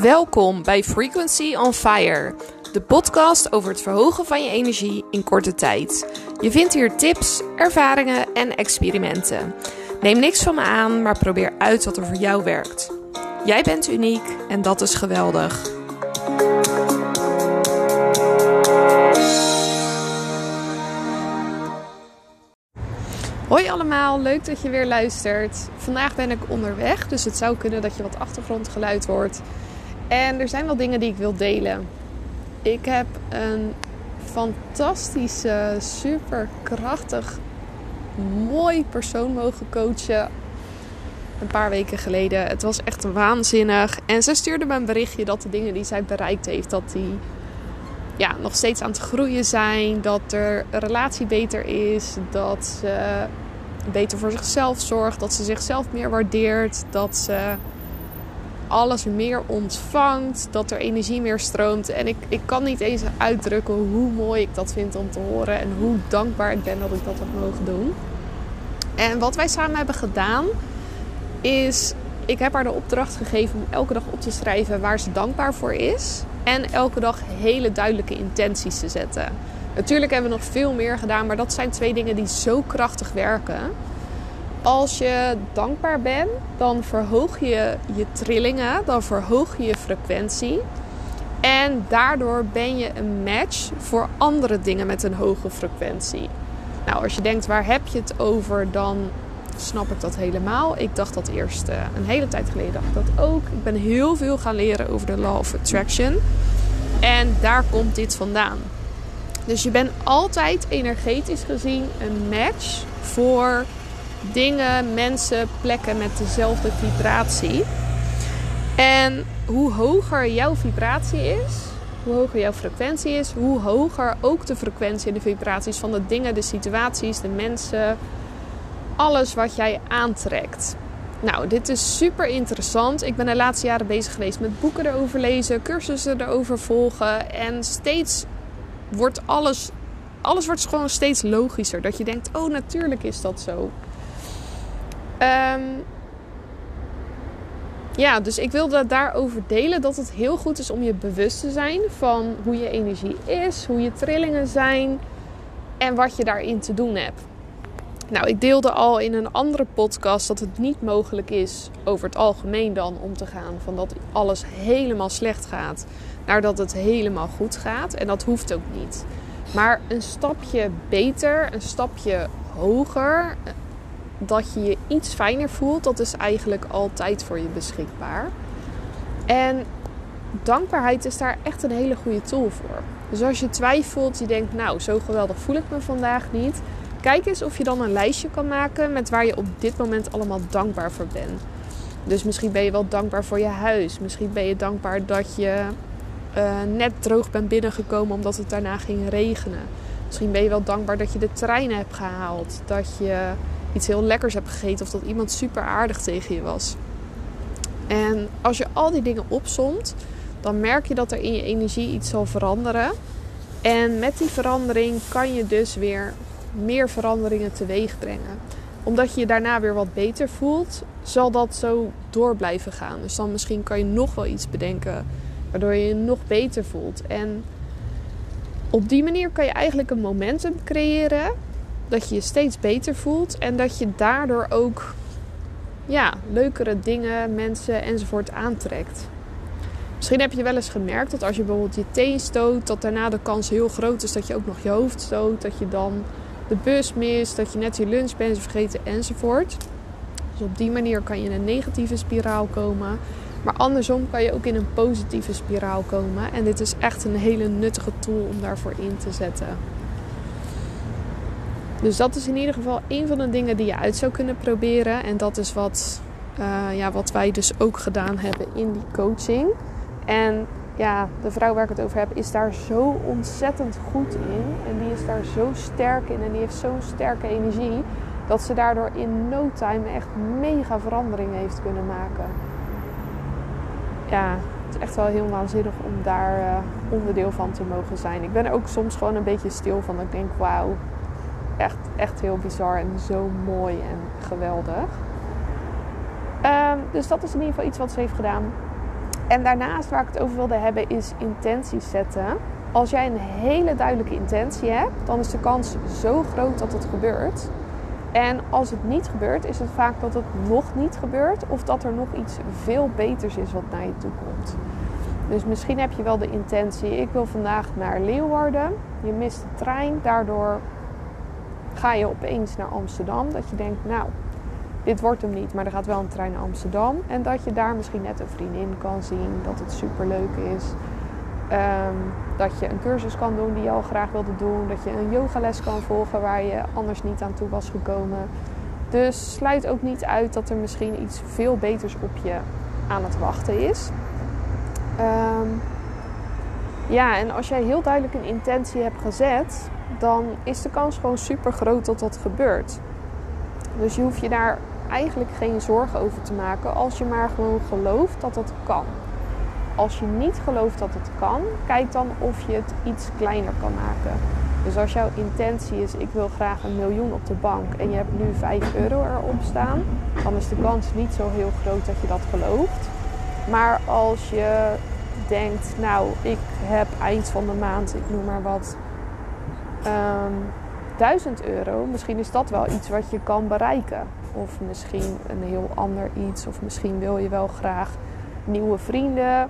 Welkom bij Frequency on Fire, de podcast over het verhogen van je energie in korte tijd. Je vindt hier tips, ervaringen en experimenten. Neem niks van me aan, maar probeer uit wat er voor jou werkt. Jij bent uniek en dat is geweldig. Hoi allemaal, leuk dat je weer luistert. Vandaag ben ik onderweg, dus het zou kunnen dat je wat achtergrondgeluid hoort. En er zijn wel dingen die ik wil delen. Ik heb een fantastische, super krachtig, mooi persoon mogen coachen. Een paar weken geleden. Het was echt waanzinnig. En ze stuurde me een berichtje dat de dingen die zij bereikt heeft, dat die ja, nog steeds aan het groeien zijn. Dat er relatie beter is. Dat ze beter voor zichzelf zorgt. Dat ze zichzelf meer waardeert. Dat ze alles meer ontvangt. Dat er energie meer stroomt. En ik, ik kan niet eens uitdrukken hoe mooi ik dat vind om te horen. En hoe dankbaar ik ben dat ik dat heb mogen doen. En wat wij samen hebben gedaan is... Ik heb haar de opdracht gegeven om elke dag op te schrijven waar ze dankbaar voor is. En elke dag hele duidelijke intenties te zetten. Natuurlijk hebben we nog veel meer gedaan, maar dat zijn twee dingen die zo krachtig werken. Als je dankbaar bent, dan verhoog je je trillingen, dan verhoog je je frequentie. En daardoor ben je een match voor andere dingen met een hoge frequentie. Nou, als je denkt waar heb je het over, dan snap ik dat helemaal. Ik dacht dat eerst uh, een hele tijd geleden dacht ik dat ook. Ik ben heel veel gaan leren over de Law of Attraction. En daar komt dit vandaan. Dus je bent altijd energetisch gezien een match voor dingen, mensen, plekken met dezelfde vibratie. En hoe hoger jouw vibratie is, hoe hoger jouw frequentie is, hoe hoger ook de frequentie en de vibraties van de dingen, de situaties, de mensen, alles wat jij aantrekt. Nou, dit is super interessant. Ik ben de laatste jaren bezig geweest met boeken erover lezen, cursussen erover volgen. En steeds wordt alles, alles wordt gewoon steeds logischer. Dat je denkt, oh natuurlijk is dat zo. Um, ja, dus ik wilde daarover delen dat het heel goed is om je bewust te zijn van hoe je energie is, hoe je trillingen zijn en wat je daarin te doen hebt. Nou, ik deelde al in een andere podcast dat het niet mogelijk is over het algemeen dan om te gaan van dat alles helemaal slecht gaat naar dat het helemaal goed gaat. En dat hoeft ook niet. Maar een stapje beter, een stapje hoger, dat je je iets fijner voelt, dat is eigenlijk altijd voor je beschikbaar. En dankbaarheid is daar echt een hele goede tool voor. Dus als je twijfelt, je denkt, nou, zo geweldig voel ik me vandaag niet. Kijk eens of je dan een lijstje kan maken met waar je op dit moment allemaal dankbaar voor bent. Dus misschien ben je wel dankbaar voor je huis. Misschien ben je dankbaar dat je uh, net droog bent binnengekomen omdat het daarna ging regenen. Misschien ben je wel dankbaar dat je de trein hebt gehaald. Dat je iets heel lekkers hebt gegeten of dat iemand super aardig tegen je was. En als je al die dingen opsomt, dan merk je dat er in je energie iets zal veranderen. En met die verandering kan je dus weer meer veranderingen teweeg brengen. Omdat je je daarna weer wat beter voelt, zal dat zo door blijven gaan. Dus dan misschien kan je nog wel iets bedenken waardoor je je nog beter voelt. En op die manier kan je eigenlijk een momentum creëren dat je je steeds beter voelt en dat je daardoor ook ja, leukere dingen, mensen enzovoort aantrekt. Misschien heb je wel eens gemerkt dat als je bijvoorbeeld je teen stoot, dat daarna de kans heel groot is dat je ook nog je hoofd stoot, dat je dan de bus mist, dat je net je lunch bent vergeten enzovoort. Dus op die manier kan je in een negatieve spiraal komen. Maar andersom kan je ook in een positieve spiraal komen. En dit is echt een hele nuttige tool om daarvoor in te zetten. Dus dat is in ieder geval een van de dingen die je uit zou kunnen proberen. En dat is wat, uh, ja, wat wij dus ook gedaan hebben in die coaching. En ja, de vrouw waar ik het over heb, is daar zo ontzettend goed in. En die is daar zo sterk in en die heeft zo'n sterke energie. Dat ze daardoor in no time echt mega veranderingen heeft kunnen maken. Ja, het is echt wel heel waanzinnig om daar uh, onderdeel van te mogen zijn. Ik ben ook soms gewoon een beetje stil van. Ik denk, wauw, echt, echt heel bizar en zo mooi en geweldig. Um, dus dat is in ieder geval iets wat ze heeft gedaan. En daarnaast waar ik het over wilde hebben is intenties zetten. Als jij een hele duidelijke intentie hebt, dan is de kans zo groot dat het gebeurt. En als het niet gebeurt, is het vaak dat het nog niet gebeurt of dat er nog iets veel beters is wat naar je toe komt. Dus misschien heb je wel de intentie: ik wil vandaag naar Leeuwarden. Je mist de trein, daardoor ga je opeens naar Amsterdam. Dat je denkt, nou, dit wordt hem niet, maar er gaat wel een trein naar Amsterdam. En dat je daar misschien net een vriendin kan zien, dat het super leuk is. Ehm, dat je een cursus kan doen die je al graag wilde doen. Dat je een yogales kan volgen waar je anders niet aan toe was gekomen. Dus sluit ook niet uit dat er misschien iets veel beters op je aan het wachten is. Ehm, ja, en als jij heel duidelijk een intentie hebt gezet, dan is de kans gewoon super groot dat dat gebeurt. Dus je hoeft je daar eigenlijk geen zorgen over te maken als je maar gewoon gelooft dat dat kan. Als je niet gelooft dat het kan, kijk dan of je het iets kleiner kan maken. Dus als jouw intentie is: ik wil graag een miljoen op de bank en je hebt nu 5 euro erop staan, dan is de kans niet zo heel groot dat je dat gelooft. Maar als je denkt, nou, ik heb eind van de maand, ik noem maar wat, um, ehm, 1000 euro, misschien is dat wel iets wat je kan bereiken. Of misschien een heel ander iets. Of misschien wil je wel graag nieuwe vrienden.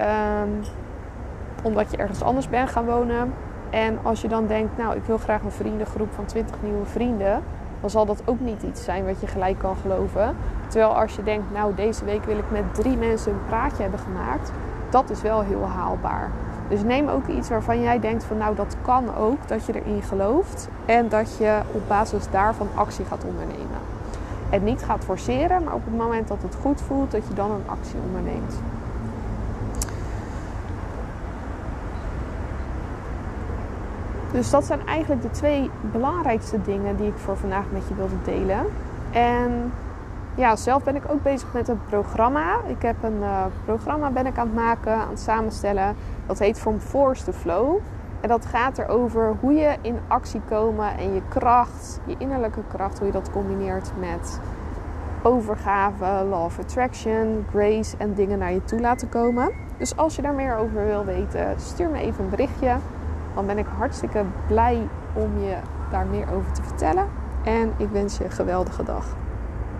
Um, omdat je ergens anders bent gaan wonen. En als je dan denkt, nou, ik wil graag een vriendengroep van 20 nieuwe vrienden. Dan zal dat ook niet iets zijn wat je gelijk kan geloven. Terwijl als je denkt, nou, deze week wil ik met drie mensen een praatje hebben gemaakt. Dat is wel heel haalbaar. Dus neem ook iets waarvan jij denkt van nou dat kan ook, dat je erin gelooft en dat je op basis daarvan actie gaat ondernemen. Het niet gaat forceren, maar op het moment dat het goed voelt, dat je dan een actie onderneemt. Dus dat zijn eigenlijk de twee belangrijkste dingen die ik voor vandaag met je wilde delen. En ja, zelf ben ik ook bezig met een programma. Ik heb een uh, programma ben ik aan het maken, aan het samenstellen. Dat heet From Force to Flow. En dat gaat erover hoe je in actie komen en je kracht, je innerlijke kracht, hoe je dat combineert met overgave, law of attraction, grace en dingen naar je toe laten komen. Dus als je daar meer over wil weten, stuur me even een berichtje. Dan ben ik hartstikke blij om je daar meer over te vertellen. En ik wens je een geweldige dag.